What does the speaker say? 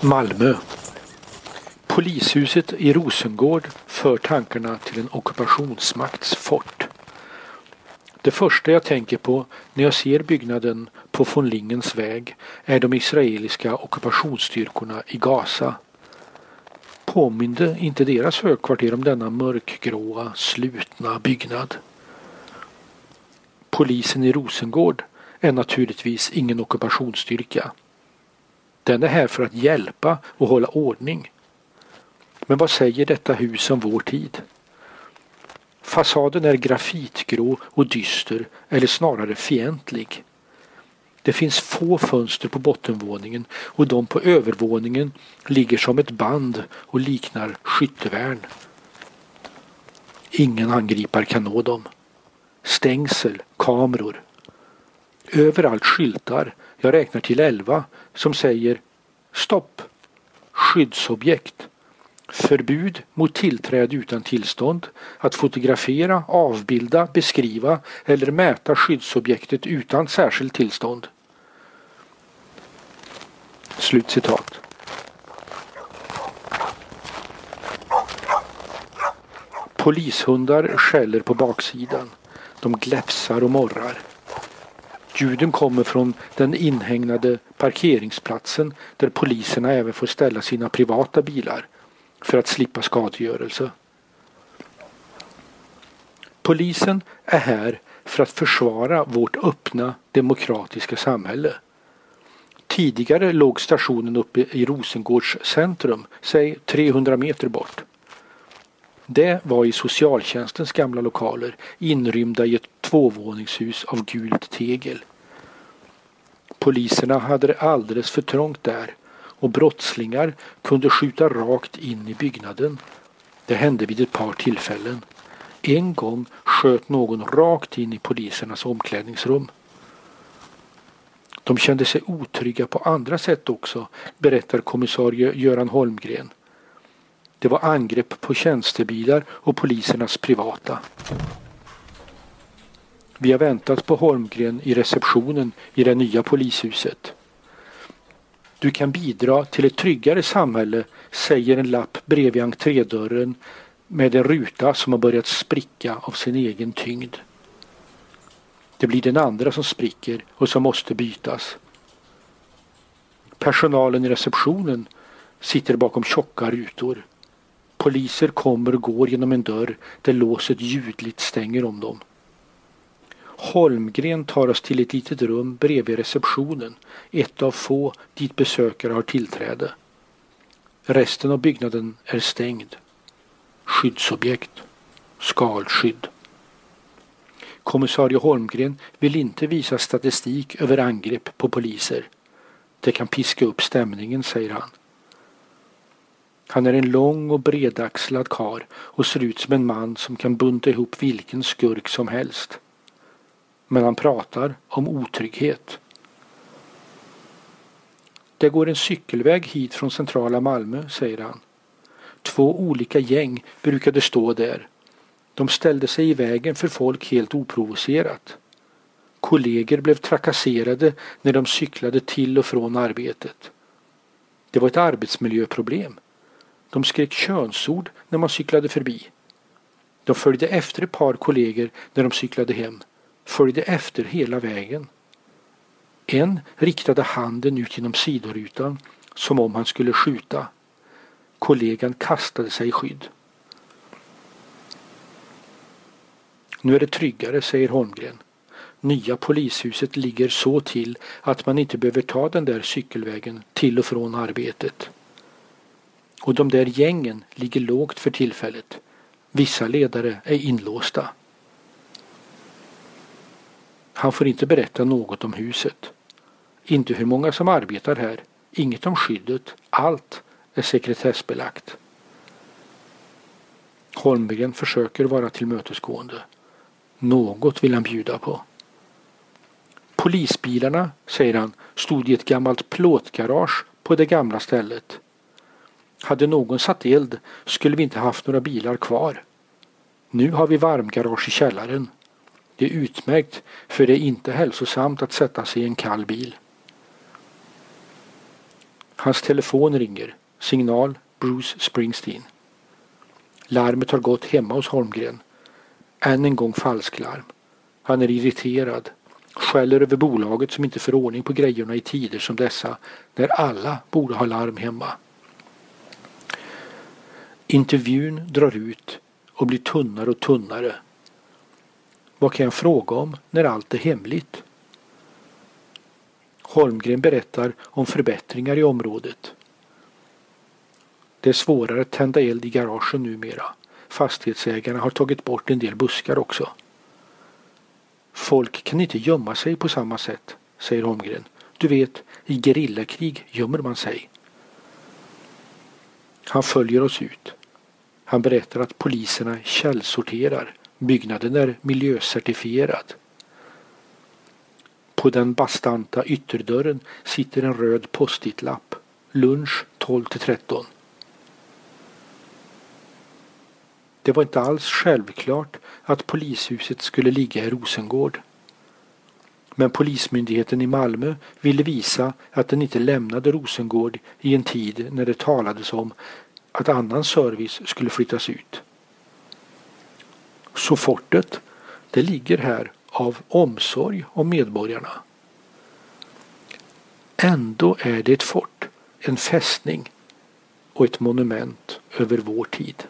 Malmö. Polishuset i Rosengård för tankarna till en ockupationsmakts fort. Det första jag tänker på när jag ser byggnaden på von Lingens väg är de israeliska ockupationsstyrkorna i Gaza. Påminde inte deras högkvarter om denna mörkgråa, slutna byggnad? Polisen i Rosengård är naturligtvis ingen ockupationsstyrka. Den är här för att hjälpa och hålla ordning. Men vad säger detta hus om vår tid? Fasaden är grafitgrå och dyster eller snarare fientlig. Det finns få fönster på bottenvåningen och de på övervåningen ligger som ett band och liknar skyttevärn. Ingen angripare kan nå dem. Stängsel, kameror. Överallt skyltar, jag räknar till elva, som säger Stopp! Skyddsobjekt. Förbud mot tillträde utan tillstånd, att fotografera, avbilda, beskriva eller mäta skyddsobjektet utan särskilt tillstånd. Slutcitat. Polishundar skäller på baksidan. De gläfsar och morrar. Ljuden kommer från den inhägnade parkeringsplatsen där poliserna även får ställa sina privata bilar för att slippa skadegörelse. Polisen är här för att försvara vårt öppna demokratiska samhälle. Tidigare låg stationen uppe i Rosengårds centrum, säg 300 meter bort. Det var i socialtjänstens gamla lokaler inrymda i ett tvåvåningshus av gult tegel. Poliserna hade det alldeles för trångt där och brottslingar kunde skjuta rakt in i byggnaden. Det hände vid ett par tillfällen. En gång sköt någon rakt in i polisernas omklädningsrum. De kände sig otrygga på andra sätt också, berättar kommissarie Göran Holmgren. Det var angrepp på tjänstebilar och polisernas privata. Vi har väntat på Holmgren i receptionen i det nya polishuset. Du kan bidra till ett tryggare samhälle, säger en lapp bredvid entrédörren med en ruta som har börjat spricka av sin egen tyngd. Det blir den andra som spricker och som måste bytas. Personalen i receptionen sitter bakom tjocka rutor. Poliser kommer och går genom en dörr där låset ljudligt stänger om dem. Holmgren tar oss till ett litet rum bredvid receptionen, ett av få dit besökare har tillträde. Resten av byggnaden är stängd. Skyddsobjekt. Skalskydd. Kommissarie Holmgren vill inte visa statistik över angrepp på poliser. Det kan piska upp stämningen, säger han. Han är en lång och bredaxlad kar och ser ut som en man som kan bunta ihop vilken skurk som helst. Men han pratar om otrygghet. Det går en cykelväg hit från centrala Malmö, säger han. Två olika gäng brukade stå där. De ställde sig i vägen för folk helt oprovocerat. Kolleger blev trakasserade när de cyklade till och från arbetet. Det var ett arbetsmiljöproblem. De skrek könsord när man cyklade förbi. De följde efter ett par kollegor när de cyklade hem följde efter hela vägen. En riktade handen ut genom sidorutan som om han skulle skjuta. Kollegan kastade sig i skydd. Nu är det tryggare, säger Holmgren. Nya polishuset ligger så till att man inte behöver ta den där cykelvägen till och från arbetet. Och de där gängen ligger lågt för tillfället. Vissa ledare är inlåsta. Han får inte berätta något om huset. Inte hur många som arbetar här. Inget om skyddet. Allt är sekretessbelagt. Holmgren försöker vara tillmötesgående. Något vill han bjuda på. Polisbilarna, säger han, stod i ett gammalt plåtgarage på det gamla stället. Hade någon satt eld skulle vi inte haft några bilar kvar. Nu har vi varmgarage i källaren. Det är utmärkt för det är inte hälsosamt att sätta sig i en kall bil. Hans telefon ringer. Signal Bruce Springsteen. Larmet har gått hemma hos Holmgren. Än en gång falsklarm. Han är irriterad. Skäller över bolaget som inte får ordning på grejerna i tider som dessa när alla borde ha larm hemma. Intervjun drar ut och blir tunnare och tunnare. Vad kan jag fråga om när allt är hemligt? Holmgren berättar om förbättringar i området. Det är svårare att tända eld i garagen numera. Fastighetsägarna har tagit bort en del buskar också. Folk kan inte gömma sig på samma sätt, säger Holmgren. Du vet, i gerillakrig gömmer man sig. Han följer oss ut. Han berättar att poliserna källsorterar. Byggnaden är miljöcertifierad. På den bastanta ytterdörren sitter en röd postitlapp. Lunch 12 till 13. Det var inte alls självklart att polishuset skulle ligga i Rosengård. Men Polismyndigheten i Malmö ville visa att den inte lämnade Rosengård i en tid när det talades om att annan service skulle flyttas ut. Så fortet, det ligger här av omsorg om medborgarna. Ändå är det ett fort, en fästning och ett monument över vår tid.